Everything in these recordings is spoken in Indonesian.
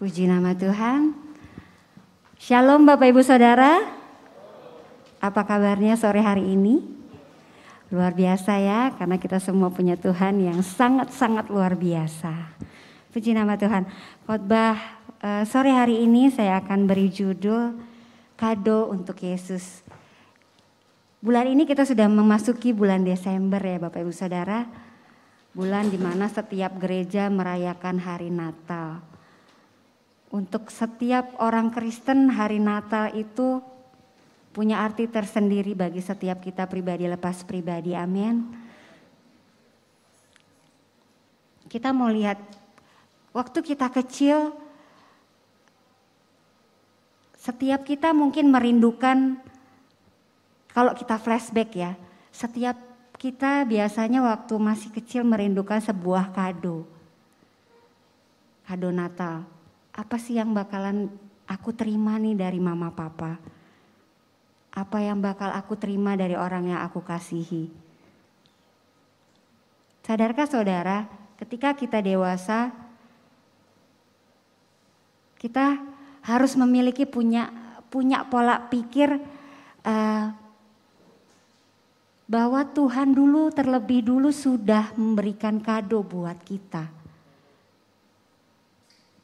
Puji nama Tuhan. Shalom Bapak Ibu Saudara. Apa kabarnya sore hari ini? Luar biasa ya, karena kita semua punya Tuhan yang sangat-sangat luar biasa. Puji nama Tuhan. Khotbah uh, sore hari ini saya akan beri judul Kado untuk Yesus. Bulan ini kita sudah memasuki bulan Desember ya Bapak Ibu Saudara. Bulan di mana setiap gereja merayakan hari Natal. Untuk setiap orang Kristen hari Natal itu punya arti tersendiri bagi setiap kita pribadi lepas pribadi. Amin. Kita mau lihat waktu kita kecil setiap kita mungkin merindukan kalau kita flashback ya, setiap kita biasanya waktu masih kecil merindukan sebuah kado. Kado Natal apa sih yang bakalan aku terima nih dari mama papa? Apa yang bakal aku terima dari orang yang aku kasihi? Sadarkah saudara, ketika kita dewasa, kita harus memiliki punya punya pola pikir uh, bahwa Tuhan dulu terlebih dulu sudah memberikan kado buat kita.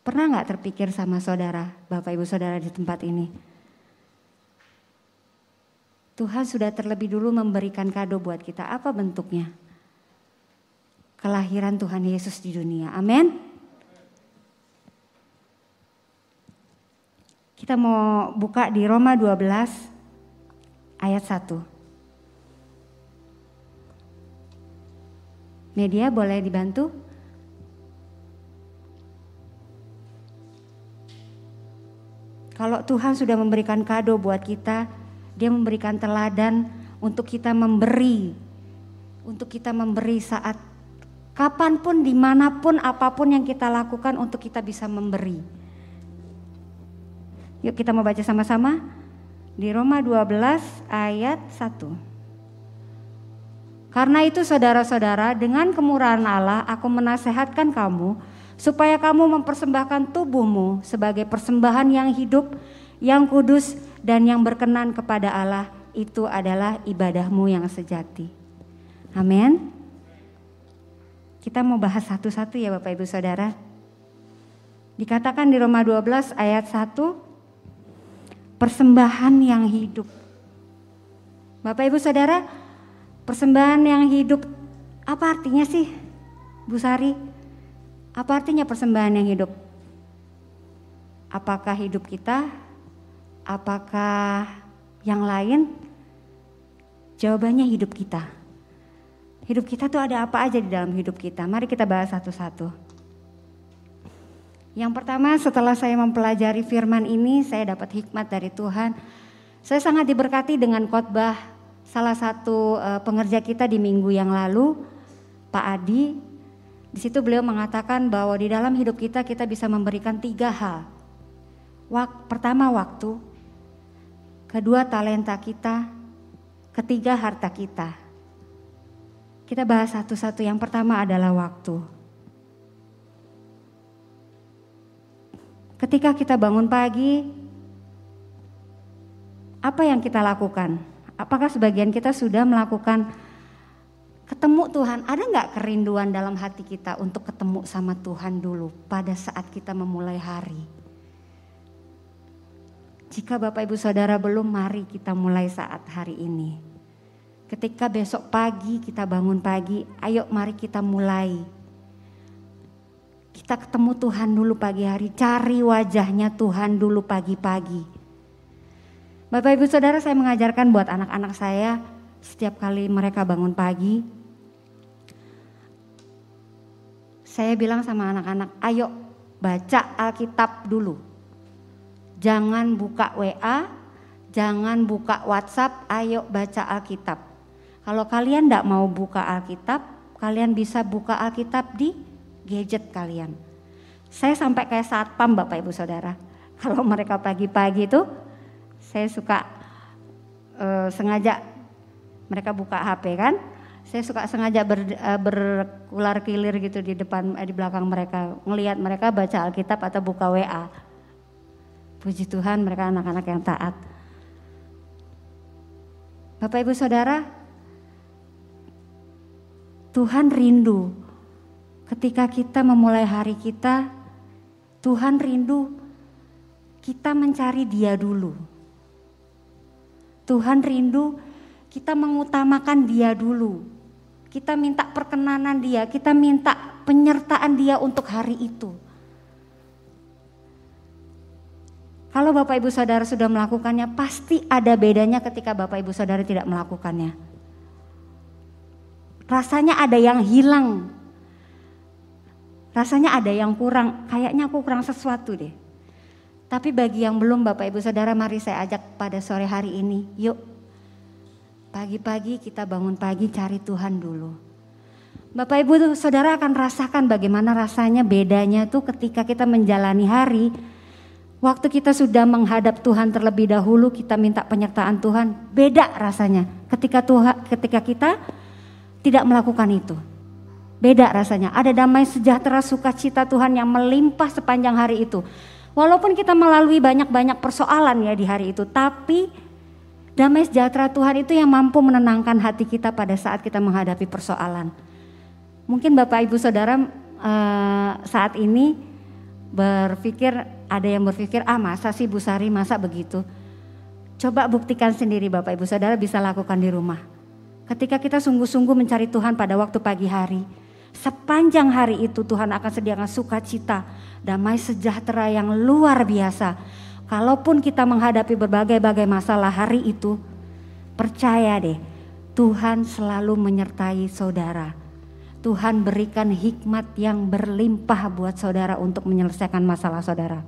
Pernah nggak terpikir sama saudara, Bapak Ibu Saudara di tempat ini? Tuhan sudah terlebih dulu memberikan kado buat kita. Apa bentuknya? Kelahiran Tuhan Yesus di dunia. Amin. Kita mau buka di Roma 12 ayat 1. Media boleh dibantu? Kalau Tuhan sudah memberikan kado buat kita, Dia memberikan teladan untuk kita memberi, untuk kita memberi saat kapan pun, di mana pun, apa pun yang kita lakukan untuk kita bisa memberi. Yuk kita mau baca sama-sama di Roma 12 ayat 1. Karena itu saudara-saudara dengan kemurahan Allah aku menasehatkan kamu supaya kamu mempersembahkan tubuhmu sebagai persembahan yang hidup, yang kudus, dan yang berkenan kepada Allah. Itu adalah ibadahmu yang sejati. Amin. Kita mau bahas satu-satu ya Bapak Ibu Saudara. Dikatakan di Roma 12 ayat 1, persembahan yang hidup. Bapak Ibu Saudara, persembahan yang hidup apa artinya sih? Bu Sari, apa artinya persembahan yang hidup? Apakah hidup kita? Apakah yang lain? Jawabannya hidup kita. Hidup kita tuh ada apa aja di dalam hidup kita? Mari kita bahas satu-satu. Yang pertama setelah saya mempelajari firman ini, saya dapat hikmat dari Tuhan. Saya sangat diberkati dengan khotbah salah satu uh, pengerja kita di minggu yang lalu, Pak Adi. Di situ beliau mengatakan bahwa di dalam hidup kita kita bisa memberikan tiga hal. Wak, pertama waktu, kedua talenta kita, ketiga harta kita. Kita bahas satu-satu. Yang pertama adalah waktu. Ketika kita bangun pagi, apa yang kita lakukan? Apakah sebagian kita sudah melakukan ketemu Tuhan, ada nggak kerinduan dalam hati kita untuk ketemu sama Tuhan dulu pada saat kita memulai hari? Jika Bapak Ibu Saudara belum, mari kita mulai saat hari ini. Ketika besok pagi kita bangun pagi, ayo mari kita mulai. Kita ketemu Tuhan dulu pagi hari, cari wajahnya Tuhan dulu pagi-pagi. Bapak Ibu Saudara saya mengajarkan buat anak-anak saya setiap kali mereka bangun pagi, saya bilang sama anak-anak, ayo baca Alkitab dulu. Jangan buka WA, jangan buka WhatsApp, ayo baca Alkitab. Kalau kalian tidak mau buka Alkitab, kalian bisa buka Alkitab di gadget kalian. Saya sampai kayak saat pam Bapak Ibu Saudara. Kalau mereka pagi-pagi itu, saya suka uh, sengaja mereka buka HP kan, Saya suka sengaja ber, uh, berkular kilir gitu di depan uh, di belakang mereka, ngelihat mereka baca Alkitab atau buka WA. Puji Tuhan mereka anak-anak yang taat. Bapak Ibu Saudara, Tuhan rindu ketika kita memulai hari kita, Tuhan rindu kita mencari Dia dulu. Tuhan rindu kita mengutamakan Dia dulu. Kita minta perkenanan Dia, kita minta penyertaan Dia untuk hari itu. Kalau Bapak Ibu Saudara sudah melakukannya, pasti ada bedanya ketika Bapak Ibu Saudara tidak melakukannya. Rasanya ada yang hilang. Rasanya ada yang kurang. Kayaknya aku kurang sesuatu deh. Tapi bagi yang belum Bapak Ibu Saudara mari saya ajak pada sore hari ini. Yuk pagi-pagi kita bangun pagi cari Tuhan dulu. Bapak Ibu Saudara akan rasakan bagaimana rasanya bedanya tuh ketika kita menjalani hari. Waktu kita sudah menghadap Tuhan terlebih dahulu kita minta penyertaan Tuhan. Beda rasanya ketika Tuhan ketika kita tidak melakukan itu. Beda rasanya. Ada damai sejahtera sukacita Tuhan yang melimpah sepanjang hari itu. Walaupun kita melalui banyak-banyak persoalan ya di hari itu, tapi damai sejahtera Tuhan itu yang mampu menenangkan hati kita pada saat kita menghadapi persoalan. Mungkin Bapak Ibu Saudara uh, saat ini berpikir ada yang berpikir ah masa sih Bu Sari masa begitu. Coba buktikan sendiri Bapak Ibu Saudara bisa lakukan di rumah. Ketika kita sungguh-sungguh mencari Tuhan pada waktu pagi hari, sepanjang hari itu Tuhan akan sediakan sukacita, damai sejahtera yang luar biasa. Kalaupun kita menghadapi berbagai-bagai masalah hari itu, percaya deh, Tuhan selalu menyertai saudara. Tuhan berikan hikmat yang berlimpah buat saudara untuk menyelesaikan masalah saudara.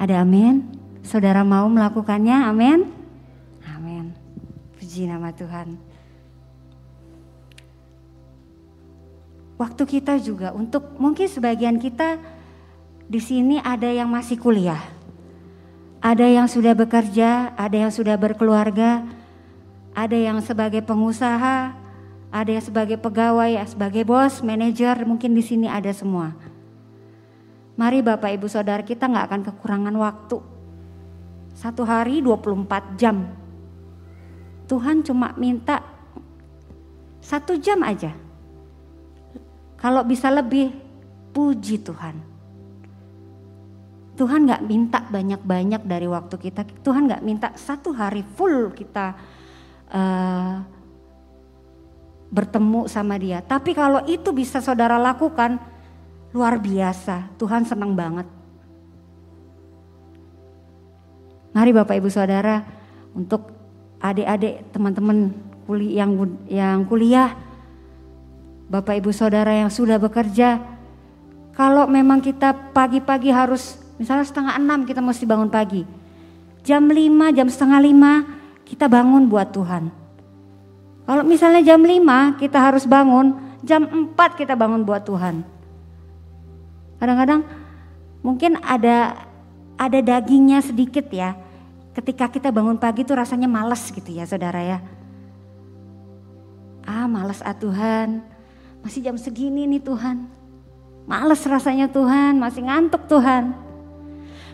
Ada amin? Saudara mau melakukannya? Amin. Puji nama Tuhan. Waktu kita juga untuk mungkin sebagian kita di sini ada yang masih kuliah. Ada yang sudah bekerja, ada yang sudah berkeluarga, ada yang sebagai pengusaha, ada yang sebagai pegawai, sebagai bos, manajer, mungkin di sini ada semua. Mari Bapak Ibu Saudara kita nggak akan kekurangan waktu. Satu hari 24 jam Tuhan cuma minta satu jam aja. Kalau bisa lebih, puji Tuhan. Tuhan gak minta banyak-banyak dari waktu kita. Tuhan gak minta satu hari full kita uh, bertemu sama dia. Tapi kalau itu bisa saudara lakukan, luar biasa. Tuhan senang banget. Mari Bapak Ibu Saudara untuk adik-adik teman-teman yang yang kuliah, Bapak Ibu Saudara yang sudah bekerja, kalau memang kita pagi-pagi harus misalnya setengah enam kita mesti bangun pagi, jam lima, jam setengah lima kita bangun buat Tuhan. Kalau misalnya jam lima kita harus bangun, jam empat kita bangun buat Tuhan. Kadang-kadang mungkin ada ada dagingnya sedikit ya, ketika kita bangun pagi itu rasanya males gitu ya saudara ya. Ah males ah Tuhan, masih jam segini nih Tuhan. Males rasanya Tuhan, masih ngantuk Tuhan.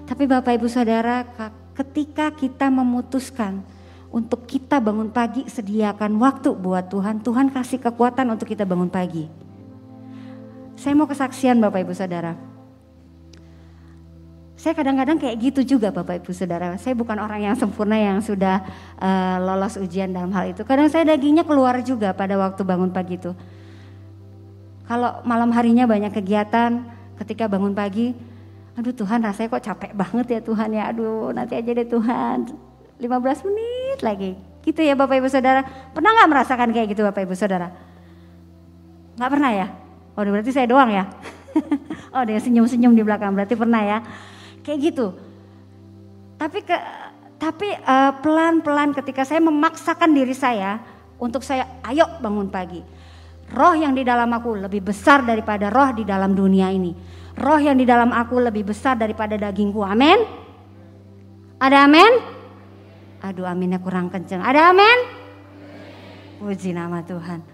Tapi Bapak Ibu Saudara ketika kita memutuskan untuk kita bangun pagi sediakan waktu buat Tuhan, Tuhan kasih kekuatan untuk kita bangun pagi. Saya mau kesaksian Bapak Ibu Saudara. Saya kadang-kadang kayak gitu juga Bapak Ibu Saudara. Saya bukan orang yang sempurna yang sudah uh, lolos ujian dalam hal itu. Kadang saya dagingnya keluar juga pada waktu bangun pagi itu. Kalau malam harinya banyak kegiatan, ketika bangun pagi, aduh Tuhan rasanya kok capek banget ya Tuhan ya. Aduh nanti aja deh Tuhan, 15 menit lagi. Gitu ya Bapak Ibu Saudara. Pernah nggak merasakan kayak gitu Bapak Ibu Saudara? Nggak pernah ya? Oh berarti saya doang ya? oh dia senyum-senyum di belakang, berarti pernah ya? kayak gitu. Tapi ke tapi uh, pelan-pelan ketika saya memaksakan diri saya untuk saya ayo bangun pagi. Roh yang di dalam aku lebih besar daripada roh di dalam dunia ini. Roh yang di dalam aku lebih besar daripada dagingku. Amin. Ada amin? Aduh aminnya kurang kenceng. Ada amin? Puji nama Tuhan.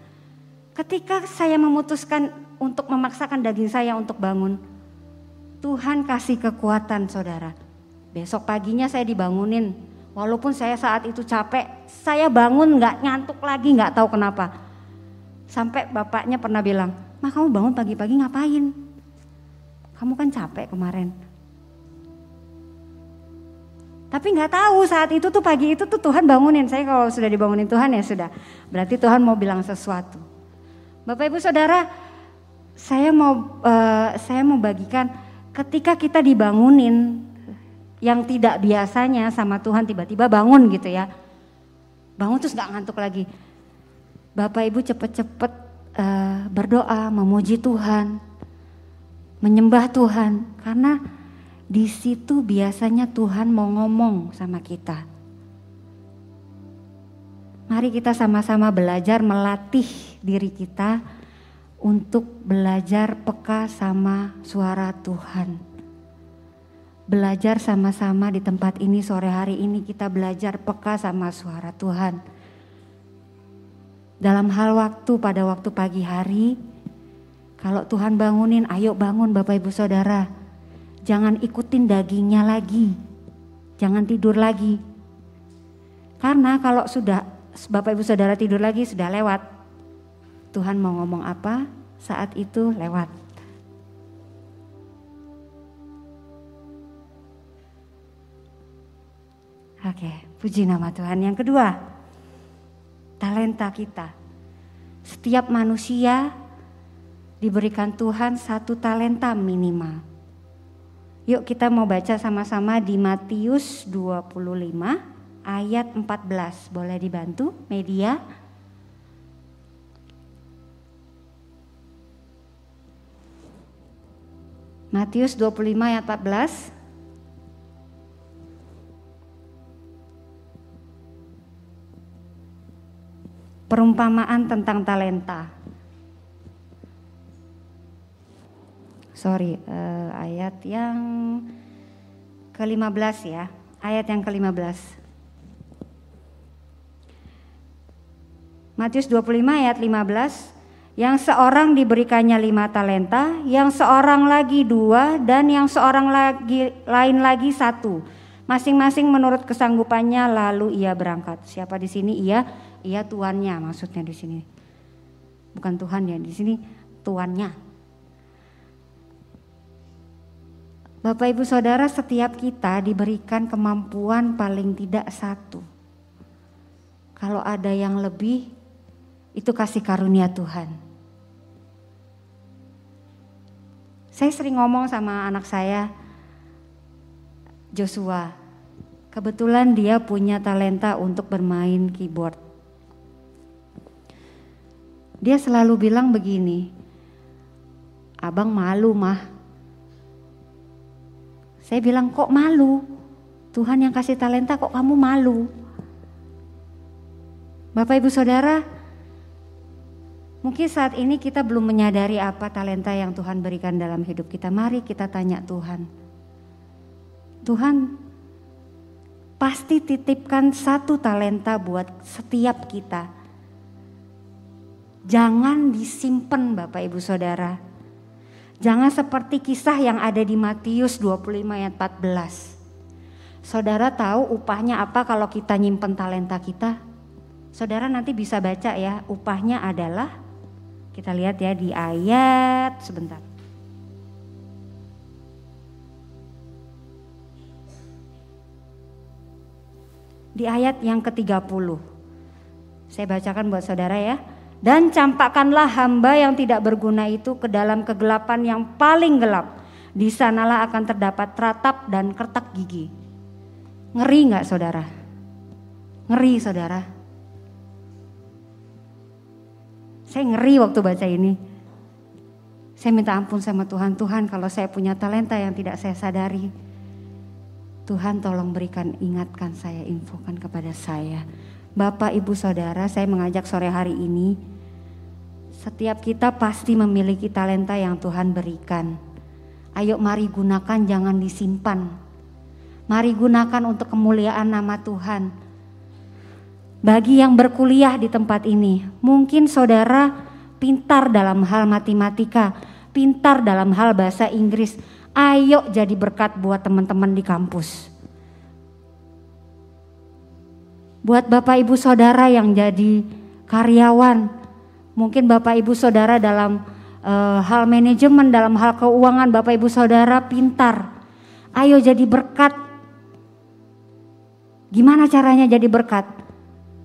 Ketika saya memutuskan untuk memaksakan daging saya untuk bangun, Tuhan kasih kekuatan saudara. Besok paginya saya dibangunin, walaupun saya saat itu capek, saya bangun nggak ngantuk lagi, nggak tahu kenapa. Sampai bapaknya pernah bilang, mah kamu bangun pagi-pagi ngapain? Kamu kan capek kemarin. Tapi nggak tahu saat itu tuh pagi itu tuh Tuhan bangunin saya kalau sudah dibangunin Tuhan ya sudah. Berarti Tuhan mau bilang sesuatu. Bapak Ibu Saudara, saya mau uh, saya mau bagikan ketika kita dibangunin yang tidak biasanya sama Tuhan tiba-tiba bangun gitu ya. Bangun terus nggak ngantuk lagi. Bapak Ibu cepet-cepet uh, berdoa memuji Tuhan, menyembah Tuhan karena di situ biasanya Tuhan mau ngomong sama kita. Mari kita sama-sama belajar melatih diri kita untuk belajar peka sama suara Tuhan. Belajar sama-sama di tempat ini sore hari ini kita belajar peka sama suara Tuhan. Dalam hal waktu pada waktu pagi hari, kalau Tuhan bangunin, ayo bangun Bapak Ibu Saudara Jangan ikutin dagingnya lagi. Jangan tidur lagi. Karena kalau sudah Bapak Ibu Saudara tidur lagi sudah lewat. Tuhan mau ngomong apa saat itu lewat. Oke, puji nama Tuhan. Yang kedua, talenta kita. Setiap manusia diberikan Tuhan satu talenta minimal. Yuk kita mau baca sama-sama di Matius 25 ayat 14. Boleh dibantu media? Matius 25 ayat 14. Perumpamaan tentang talenta. Sorry uh, ayat yang ke-15 ya ayat yang ke-15 Matius 25 ayat 15 yang seorang diberikannya lima talenta, yang seorang lagi dua, dan yang seorang lagi lain lagi satu. Masing-masing menurut kesanggupannya lalu ia berangkat. Siapa di sini? Ia, ia tuannya maksudnya di sini. Bukan Tuhan ya, di sini tuannya. Bapak Ibu Saudara setiap kita diberikan kemampuan paling tidak satu. Kalau ada yang lebih itu kasih karunia Tuhan. Saya sering ngomong sama anak saya Joshua. Kebetulan dia punya talenta untuk bermain keyboard. Dia selalu bilang begini, Abang malu mah saya bilang kok malu? Tuhan yang kasih talenta kok kamu malu? Bapak Ibu Saudara, mungkin saat ini kita belum menyadari apa talenta yang Tuhan berikan dalam hidup kita. Mari kita tanya Tuhan. Tuhan pasti titipkan satu talenta buat setiap kita. Jangan disimpan Bapak Ibu Saudara Jangan seperti kisah yang ada di Matius 25 ayat 14. Saudara tahu upahnya apa kalau kita nyimpen talenta kita? Saudara nanti bisa baca ya, upahnya adalah kita lihat ya di ayat sebentar. Di ayat yang ke-30. Saya bacakan buat saudara ya. Dan campakkanlah hamba yang tidak berguna itu ke dalam kegelapan yang paling gelap. Di sanalah akan terdapat teratap dan kertak gigi. Ngeri nggak saudara? Ngeri saudara. Saya ngeri waktu baca ini. Saya minta ampun sama Tuhan. Tuhan kalau saya punya talenta yang tidak saya sadari. Tuhan tolong berikan ingatkan saya, infokan kepada saya. Bapak, Ibu, Saudara, saya mengajak sore hari ini setiap kita pasti memiliki talenta yang Tuhan berikan. Ayo mari gunakan jangan disimpan. Mari gunakan untuk kemuliaan nama Tuhan. Bagi yang berkuliah di tempat ini, mungkin saudara pintar dalam hal matematika, pintar dalam hal bahasa Inggris. Ayo jadi berkat buat teman-teman di kampus. Buat Bapak Ibu Saudara yang jadi karyawan, mungkin Bapak Ibu Saudara dalam uh, hal manajemen, dalam hal keuangan, Bapak Ibu Saudara pintar. Ayo jadi berkat. Gimana caranya jadi berkat?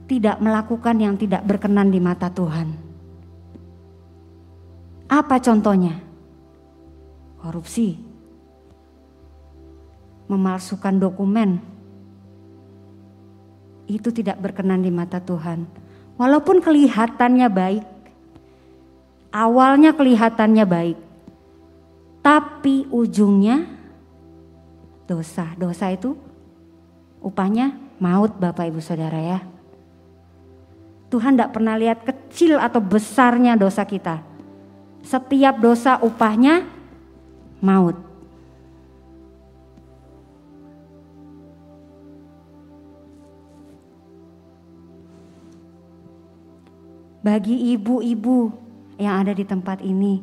tidak melakukan yang tidak berkenan di mata Tuhan. Apa contohnya? Korupsi, memalsukan dokumen, itu tidak berkenan di mata Tuhan. Walaupun kelihatannya baik, awalnya kelihatannya baik, tapi ujungnya dosa. Dosa itu upahnya maut Bapak Ibu Saudara ya. Tuhan tidak pernah lihat kecil atau besarnya dosa kita. Setiap dosa upahnya maut. Bagi ibu-ibu yang ada di tempat ini,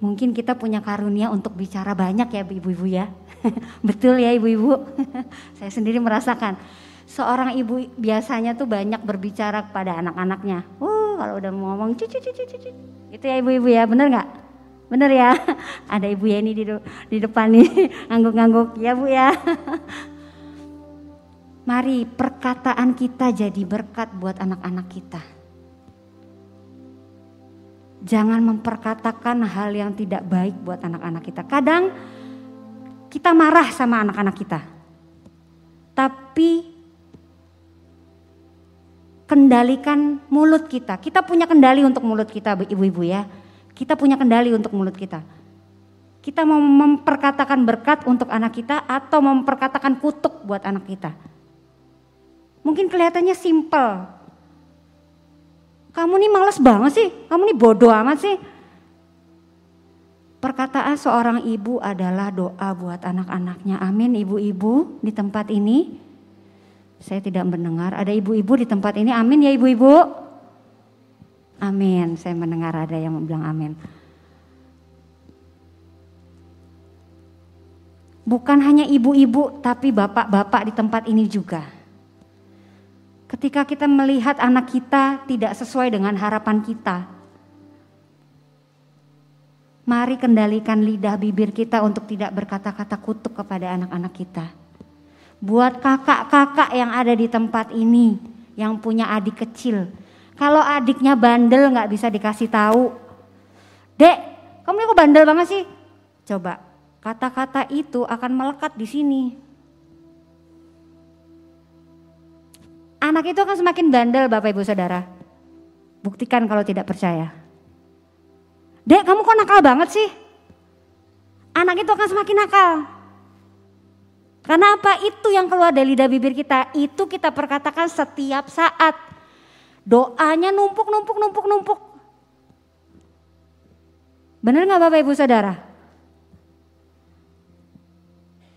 mungkin kita punya karunia untuk bicara banyak ya ibu-ibu ya. Betul ya ibu-ibu. Saya sendiri merasakan seorang ibu biasanya tuh banyak berbicara kepada anak-anaknya. Uh, kalau udah mau ngomong cucu cucu cucu. Itu ya ibu-ibu ya, bener nggak? Bener ya? Ada ibu ya ini di, di depan nih, ngangguk-ngangguk. Ya bu ya. Mari perkataan kita jadi berkat buat anak-anak kita. Jangan memperkatakan hal yang tidak baik buat anak-anak kita. Kadang kita marah sama anak-anak kita. Tapi kendalikan mulut kita. Kita punya kendali untuk mulut kita, ibu-ibu ya. Kita punya kendali untuk mulut kita. Kita mau memperkatakan berkat untuk anak kita atau memperkatakan kutuk buat anak kita. Mungkin kelihatannya simple. Kamu nih males banget sih, kamu nih bodoh amat sih. Perkataan seorang ibu adalah doa buat anak-anaknya. Amin ibu-ibu di tempat ini. Saya tidak mendengar. Ada ibu-ibu di tempat ini. Amin ya ibu-ibu. Amin. Saya mendengar ada yang bilang amin. Bukan hanya ibu-ibu, tapi bapak-bapak di tempat ini juga. Ketika kita melihat anak kita tidak sesuai dengan harapan kita, mari kendalikan lidah bibir kita untuk tidak berkata-kata kutuk kepada anak-anak kita buat kakak-kakak yang ada di tempat ini yang punya adik kecil. Kalau adiknya bandel nggak bisa dikasih tahu, dek, kamu ini kok bandel banget sih? Coba kata-kata itu akan melekat di sini. Anak itu akan semakin bandel Bapak Ibu Saudara. Buktikan kalau tidak percaya. Dek kamu kok nakal banget sih? Anak itu akan semakin nakal. Karena apa? Itu yang keluar dari lidah bibir kita, itu kita perkatakan setiap saat. Doanya numpuk, numpuk, numpuk, numpuk. Benar nggak Bapak Ibu Saudara?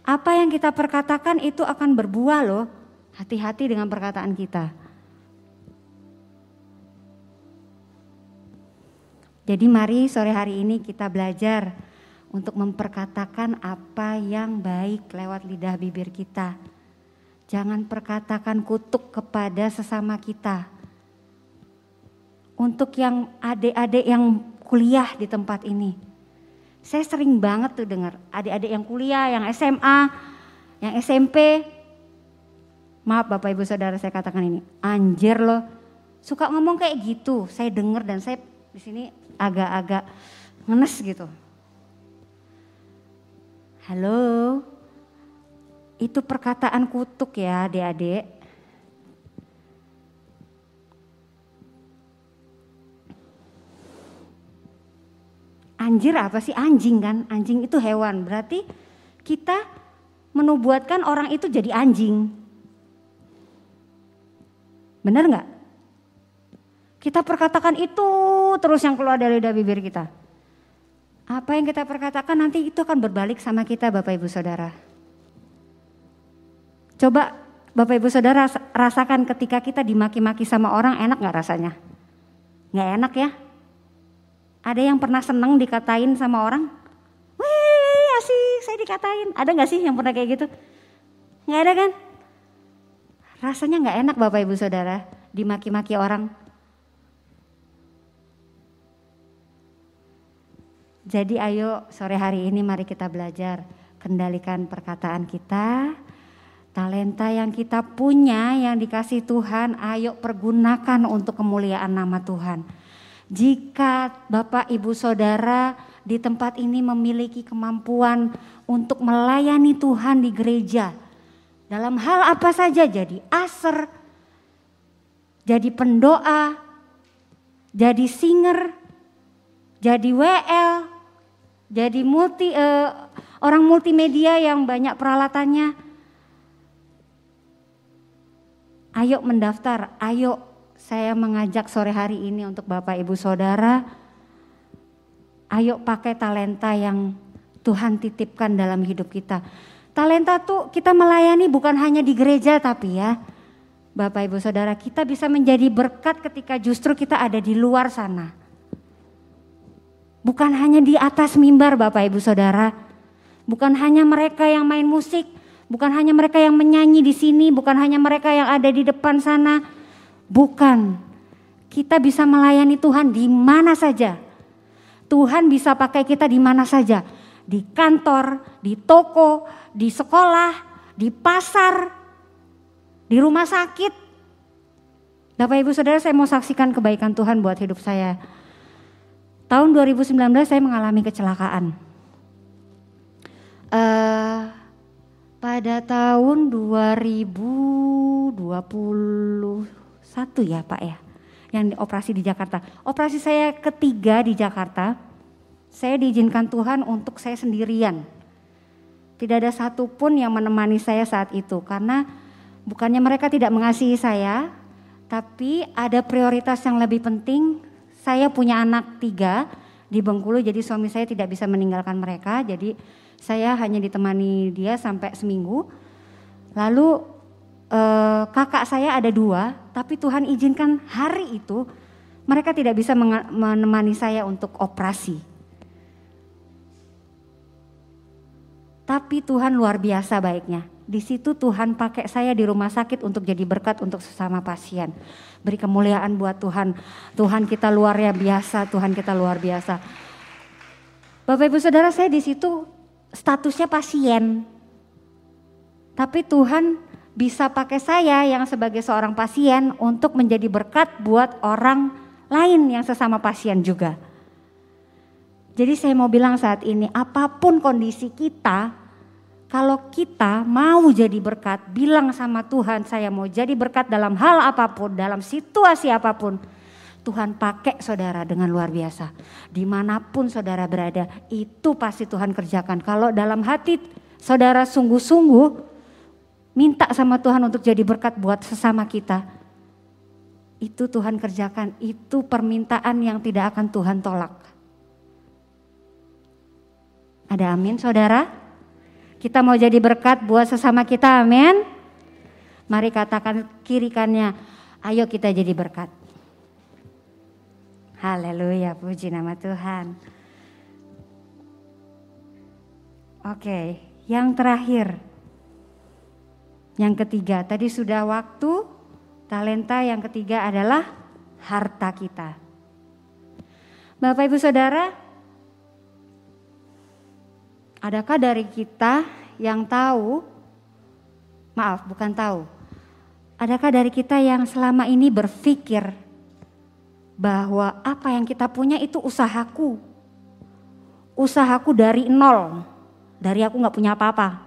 Apa yang kita perkatakan itu akan berbuah loh. Hati-hati dengan perkataan kita. Jadi mari sore hari ini kita belajar untuk memperkatakan apa yang baik lewat lidah bibir kita. Jangan perkatakan kutuk kepada sesama kita. Untuk yang adik-adik yang kuliah di tempat ini. Saya sering banget tuh dengar adik-adik yang kuliah, yang SMA, yang SMP. Maaf Bapak Ibu Saudara saya katakan ini, anjir loh. Suka ngomong kayak gitu, saya dengar dan saya di sini agak-agak ngenes gitu. Halo, itu perkataan kutuk ya adik-adik. Anjir apa sih? Anjing kan? Anjing itu hewan. Berarti kita menubuatkan orang itu jadi anjing. Benar nggak? Kita perkatakan itu terus yang keluar dari bibir kita. Apa yang kita perkatakan nanti itu akan berbalik sama kita Bapak Ibu Saudara. Coba Bapak Ibu Saudara rasakan ketika kita dimaki-maki sama orang enak gak rasanya? Gak enak ya? Ada yang pernah seneng dikatain sama orang? Wih asik saya dikatain. Ada gak sih yang pernah kayak gitu? Gak ada kan? Rasanya gak enak Bapak Ibu Saudara dimaki-maki orang. Jadi ayo sore hari ini mari kita belajar kendalikan perkataan kita, talenta yang kita punya yang dikasih Tuhan, ayo pergunakan untuk kemuliaan nama Tuhan. Jika Bapak Ibu Saudara di tempat ini memiliki kemampuan untuk melayani Tuhan di gereja, dalam hal apa saja jadi aser, jadi pendoa, jadi singer, jadi WL, jadi multi uh, orang multimedia yang banyak peralatannya. Ayo mendaftar, ayo saya mengajak sore hari ini untuk Bapak Ibu Saudara. Ayo pakai talenta yang Tuhan titipkan dalam hidup kita. Talenta tuh kita melayani bukan hanya di gereja tapi ya. Bapak Ibu Saudara kita bisa menjadi berkat ketika justru kita ada di luar sana. Bukan hanya di atas mimbar Bapak Ibu Saudara. Bukan hanya mereka yang main musik, bukan hanya mereka yang menyanyi di sini, bukan hanya mereka yang ada di depan sana. Bukan. Kita bisa melayani Tuhan di mana saja. Tuhan bisa pakai kita di mana saja. Di kantor, di toko, di sekolah, di pasar, di rumah sakit. Bapak Ibu Saudara saya mau saksikan kebaikan Tuhan buat hidup saya. Tahun 2019 saya mengalami kecelakaan uh, pada tahun 2021 ya Pak ya, yang operasi di Jakarta. Operasi saya ketiga di Jakarta, saya diizinkan Tuhan untuk saya sendirian. Tidak ada satupun yang menemani saya saat itu karena bukannya mereka tidak mengasihi saya, tapi ada prioritas yang lebih penting. Saya punya anak tiga di Bengkulu, jadi suami saya tidak bisa meninggalkan mereka. Jadi saya hanya ditemani dia sampai seminggu. Lalu eh, kakak saya ada dua, tapi Tuhan izinkan hari itu mereka tidak bisa menemani saya untuk operasi. Tapi Tuhan luar biasa baiknya. Di situ Tuhan pakai saya di rumah sakit untuk jadi berkat untuk sesama pasien. Beri kemuliaan buat Tuhan. Tuhan kita luar biasa, Tuhan kita luar biasa. Bapak Ibu Saudara saya di situ statusnya pasien. Tapi Tuhan bisa pakai saya yang sebagai seorang pasien untuk menjadi berkat buat orang lain yang sesama pasien juga. Jadi saya mau bilang saat ini apa pun kondisi kita, kalau kita mau jadi berkat, bilang sama Tuhan saya mau jadi berkat dalam hal apa pun, dalam situasi apa pun. Tuhan pakai saudara dengan luar biasa. Di mana pun saudara berada, itu pasti Tuhan kerjakan. Kalau dalam hati saudara sungguh-sungguh minta sama Tuhan untuk jadi berkat buat sesama kita, itu Tuhan kerjakan. Itu permintaan yang tidak akan Tuhan tolak. Ada amin saudara? Kita mau jadi berkat buat sesama kita, amin? Mari katakan kiri kannya, ayo kita jadi berkat. Haleluya, puji nama Tuhan. Oke, yang terakhir. Yang ketiga, tadi sudah waktu, talenta yang ketiga adalah harta kita. Bapak Ibu Saudara, adakah dari kita yang tahu, maaf bukan tahu, adakah dari kita yang selama ini berpikir bahwa apa yang kita punya itu usahaku. Usahaku dari nol, dari aku nggak punya apa-apa.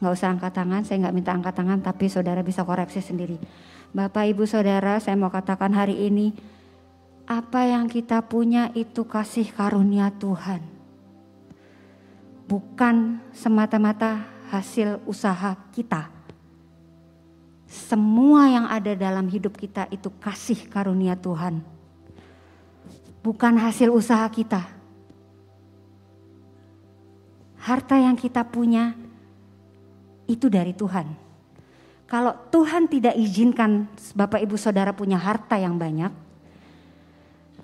Nggak usah angkat tangan, saya nggak minta angkat tangan, tapi saudara bisa koreksi sendiri. Bapak, ibu, saudara, saya mau katakan hari ini, apa yang kita punya itu kasih karunia Tuhan. Bukan semata-mata hasil usaha kita semua yang ada dalam hidup kita itu kasih karunia Tuhan. Bukan hasil usaha kita. Harta yang kita punya itu dari Tuhan. Kalau Tuhan tidak izinkan Bapak Ibu Saudara punya harta yang banyak,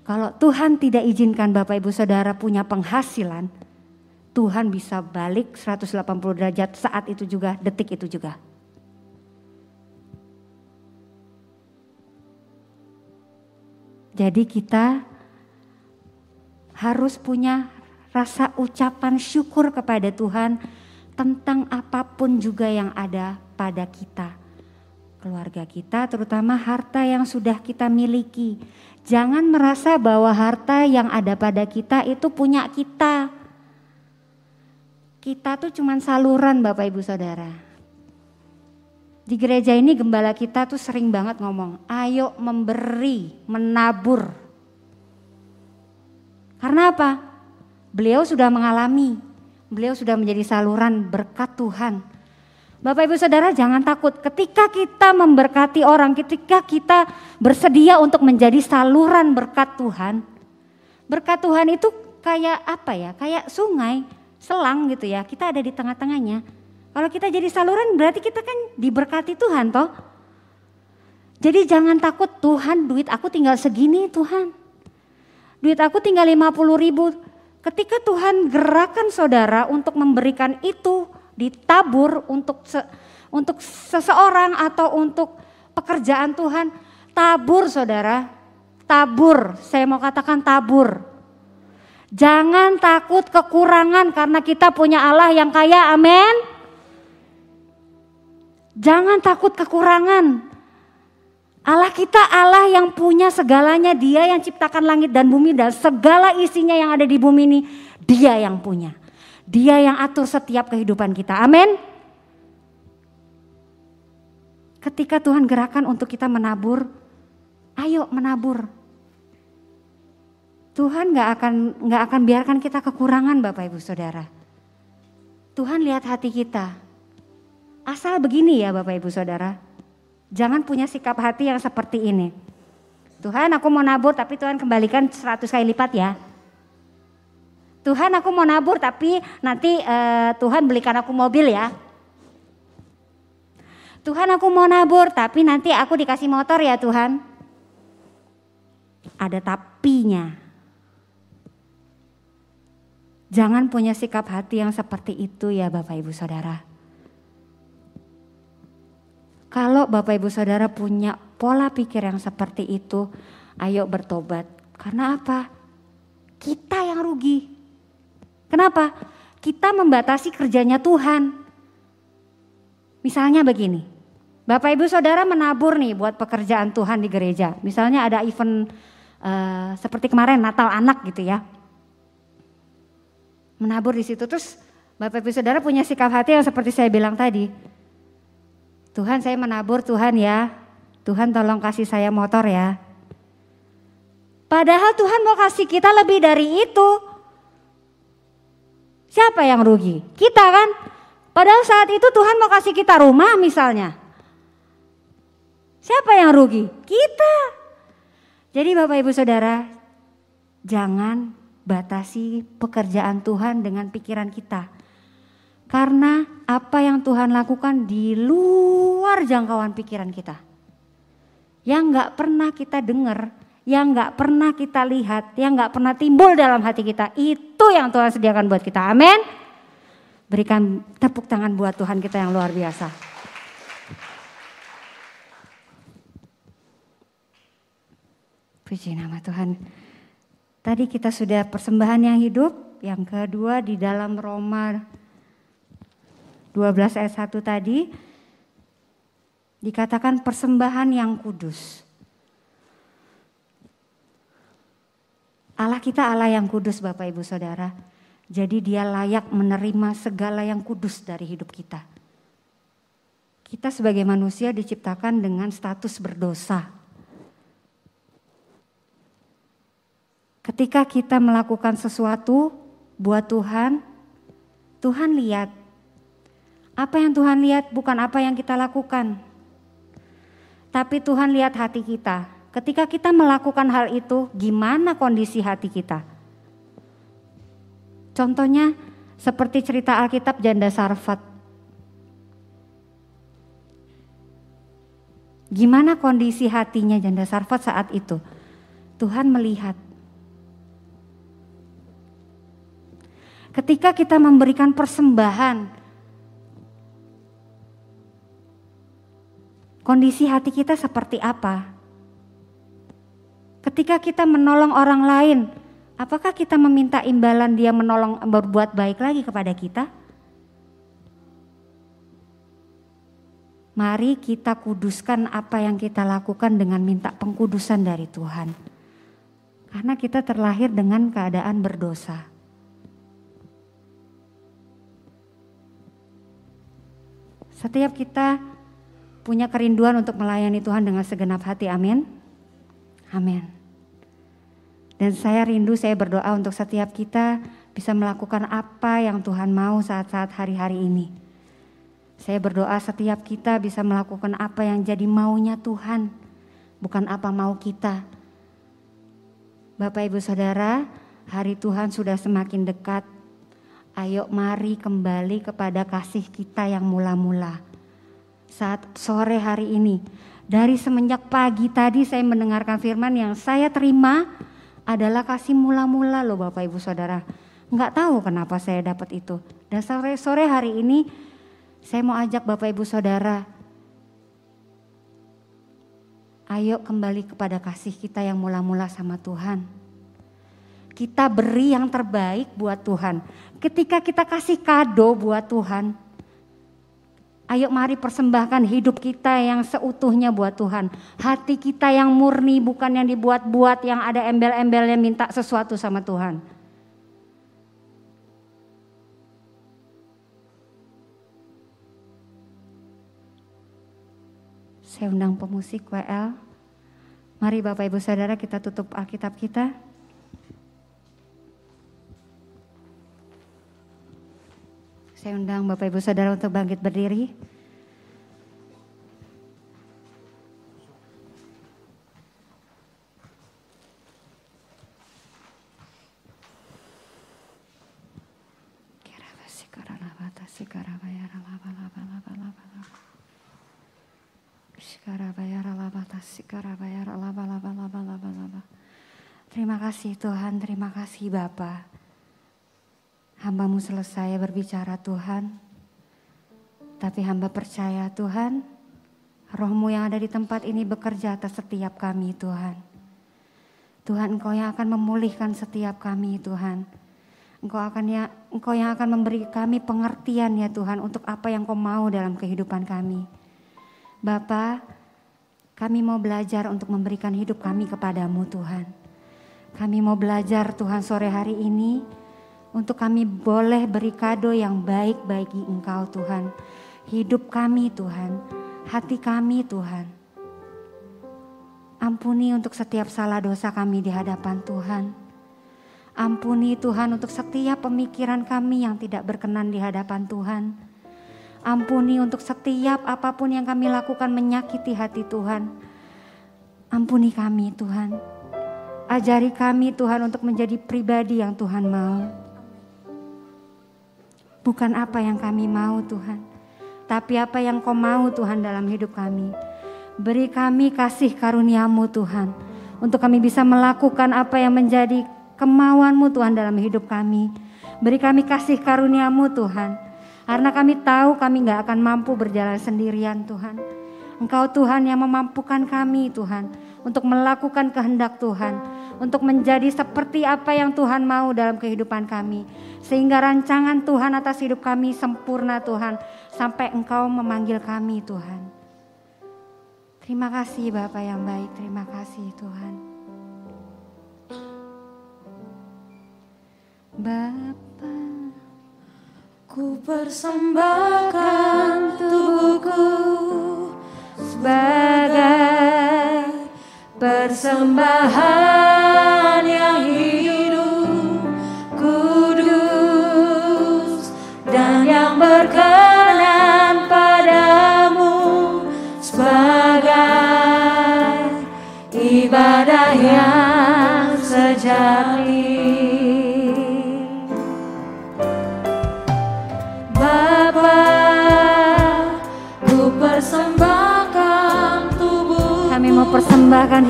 kalau Tuhan tidak izinkan Bapak Ibu Saudara punya penghasilan, Tuhan bisa balik 180 derajat saat itu juga, detik itu juga. Jadi kita harus punya rasa ucapan syukur kepada Tuhan tentang apa pun juga yang ada pada kita. Keluarga kita terutama harta yang sudah kita miliki. Jangan merasa bahwa harta yang ada pada kita itu punya kita. Kita tuh cuman saluran Bapak Ibu Saudara. Di gereja ini gembala kita tuh sering banget ngomong, ayo memberi, menabur. Karena apa? Beliau sudah mengalami, beliau sudah menjadi saluran berkat Tuhan. Bapak Ibu Saudara jangan takut ketika kita memberkati orang, ketika kita bersedia untuk menjadi saluran berkat Tuhan. Berkat Tuhan itu kayak apa ya? Kayak sungai, selang gitu ya. Kita ada di tengah-tengahnya. Kalau kita jadi saluran berarti kita kan diberkati Tuhan toh. Jadi jangan takut Tuhan duit aku tinggal segini Tuhan. Duit aku tinggal 50 ribu. Ketika Tuhan gerakan saudara untuk memberikan itu ditabur untuk se, untuk seseorang atau untuk pekerjaan Tuhan, tabur saudara, tabur. Saya mau katakan tabur. Jangan takut kekurangan karena kita punya Allah yang kaya, amin. Jangan takut kekurangan. Allah kita Allah yang punya segalanya, Dia yang ciptakan langit dan bumi dan segala isinya yang ada di bumi ini, Dia yang punya. Dia yang atur setiap kehidupan kita. Amin. Ketika Tuhan gerakan untuk kita menabur, ayo menabur. Tuhan gak akan nggak akan biarkan kita kekurangan Bapak Ibu Saudara. Tuhan lihat hati kita. Asal begini ya Bapak Ibu Saudara. Jangan punya sikap hati yang seperti ini. Tuhan aku mau nabur tapi Tuhan kembalikan 100 kali lipat ya. Tuhan aku mau nabur tapi nanti uh, Tuhan belikan aku mobil ya. Tuhan aku mau nabur tapi nanti aku dikasih motor ya Tuhan. Ada tapinya. Jangan punya sikap hati yang seperti itu ya Bapak Ibu Saudara. Kalau Bapak Ibu Saudara punya pola pikir yang seperti itu, ayo bertobat. Karena apa? Kita yang rugi. Kenapa? Kita membatasi kerjanya Tuhan. Misalnya begini, Bapak Ibu Saudara menabur nih buat pekerjaan Tuhan di gereja. Misalnya ada event uh, seperti kemarin Natal anak gitu ya. Menabur di situ terus Bapak Ibu Saudara punya sikap hati yang seperti saya bilang tadi Tuhan saya menabur Tuhan ya. Tuhan tolong kasih saya motor ya. Padahal Tuhan mau kasih kita lebih dari itu. Siapa yang rugi? Kita kan? Padahal saat itu Tuhan mau kasih kita rumah misalnya. Siapa yang rugi? Kita. Jadi Bapak Ibu Saudara, jangan batasi pekerjaan Tuhan dengan pikiran kita. Karena apa yang Tuhan lakukan di luar jangkauan pikiran kita. Yang gak pernah kita dengar, yang gak pernah kita lihat, yang gak pernah timbul dalam hati kita. Itu yang Tuhan sediakan buat kita. Amin. Berikan tepuk tangan buat Tuhan kita yang luar biasa. Puji nama Tuhan. Tadi kita sudah persembahan yang hidup, yang kedua di dalam Roma 12 ayat 1 tadi dikatakan persembahan yang kudus. Allah kita Allah yang kudus Bapak Ibu Saudara. Jadi dia layak menerima segala yang kudus dari hidup kita. Kita sebagai manusia diciptakan dengan status berdosa. Ketika kita melakukan sesuatu buat Tuhan, Tuhan lihat apa yang Tuhan lihat bukan apa yang kita lakukan. Tapi Tuhan lihat hati kita. Ketika kita melakukan hal itu, gimana kondisi hati kita? Contohnya seperti cerita Alkitab janda Sarfat. Gimana kondisi hatinya janda Sarfat saat itu? Tuhan melihat. Ketika kita memberikan persembahan, kondisi hati kita seperti apa? Ketika kita menolong orang lain, apakah kita meminta imbalan dia menolong berbuat baik lagi kepada kita? Mari kita kuduskan apa yang kita lakukan dengan minta pengkudusan dari Tuhan. Karena kita terlahir dengan keadaan berdosa. Setiap kita punya kerinduan untuk melayani Tuhan dengan segenap hati. Amin. Amin. Dan saya rindu, saya berdoa untuk setiap kita bisa melakukan apa yang Tuhan mau saat-saat hari-hari ini saya berdoa setiap kita bisa melakukan apa yang jadi maunya Tuhan, bukan apa mau kita. Bapak Ibu Saudara, hari Tuhan sudah semakin dekat. Ayo mari kembali kepada kasih kita yang mula-mula. Saat sore hari ini, dari semenjak pagi tadi saya mendengarkan firman yang saya terima adalah kasih mula-mula loh Bapak Ibu Saudara. Enggak tahu kenapa saya dapat itu. Dan sore-sore hari ini saya mau ajak Bapak Ibu Saudara, ayo kembali kepada kasih kita yang mula-mula sama Tuhan. Kita beri yang terbaik buat Tuhan. Ketika kita kasih kado buat Tuhan, ayo mari persembahkan hidup kita yang seutuhnya buat Tuhan. Hati kita yang murni bukan yang dibuat-buat yang ada embel-embelnya minta sesuatu sama Tuhan. Saya undang pemusik WL. Mari Bapak Ibu Saudara kita tutup Alkitab kita. Saya undang Bapak Ibu Saudara untuk bangkit berdiri. Terima kasih Tuhan, terima kasih Bapa. Hambamu selesai berbicara Tuhan. Tapi hamba percaya Tuhan, rohmu yang ada di tempat ini bekerja atas setiap kami Tuhan. Tuhan Engkau yang akan memulihkan setiap kami Tuhan. Engkau akan ya, Engkau yang akan memberi kami pengertian ya Tuhan untuk apa yang Kau mau dalam kehidupan kami. Bapa, kami mau belajar untuk memberikan hidup kami kepadamu Tuhan. Kami mau belajar Tuhan sore hari ini untuk kami boleh beri kado yang baik bagi Engkau Tuhan. Hidup kami Tuhan, hati kami Tuhan. Ampuni untuk setiap salah dosa kami di hadapan Tuhan. Ampuni Tuhan untuk setiap pemikiran kami yang tidak berkenan di hadapan Tuhan. Ampuni untuk setiap apa pun yang kami lakukan menyakiti hati Tuhan. Ampuni kami Tuhan. Ajari kami Tuhan untuk menjadi pribadi yang Tuhan mau. Bukan apa yang kami mau Tuhan. Tapi apa yang kau mau Tuhan dalam hidup kami. Beri kami kasih karuniamu Tuhan. Untuk kami bisa melakukan apa yang menjadi kemauanmu Tuhan dalam hidup kami. Beri kami kasih karuniamu Tuhan. Karena kami tahu kami gak akan mampu berjalan sendirian Tuhan. Engkau Tuhan yang memampukan kami Tuhan untuk melakukan kehendak Tuhan, untuk menjadi seperti apa yang Tuhan mau dalam kehidupan kami. Sehingga rancangan Tuhan atas hidup kami sempurna Tuhan, sampai Engkau memanggil kami Tuhan. Terima kasih Bapak yang baik, terima kasih Tuhan. Bapa, ku persembahkan tubuhku sebagai persembahan yang hidup, kudus dan yang berkenan padamu sebagai ibadah yang sejati.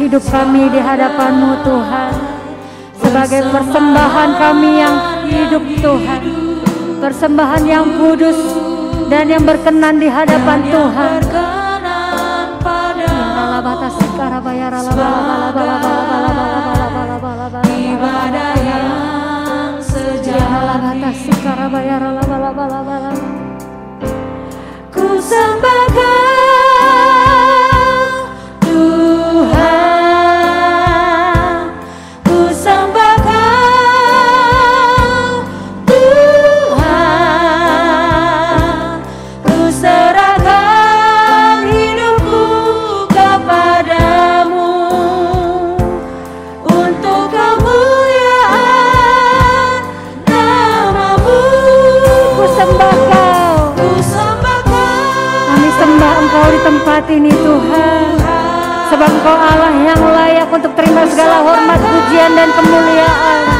Hidup kami di hadapanmu Tuhan. Sebagai persembahan kami yang hidup Tuhan. Persembahan yang kudus dan yang berkenan di hadapan Tuhan. Ibadah yang sejati Ku sembahkan tempat ini Tuhan. Sebab Engkau Allah yang layak untuk terima segala hormat, pujian dan kemuliaan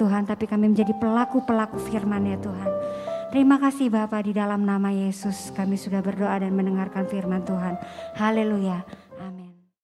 Tuhan, tapi kami menjadi pelaku-pelaku firman ya Tuhan. Terima kasih Bapa di dalam nama Yesus kami sudah berdoa dan mendengarkan firman Tuhan. Haleluya.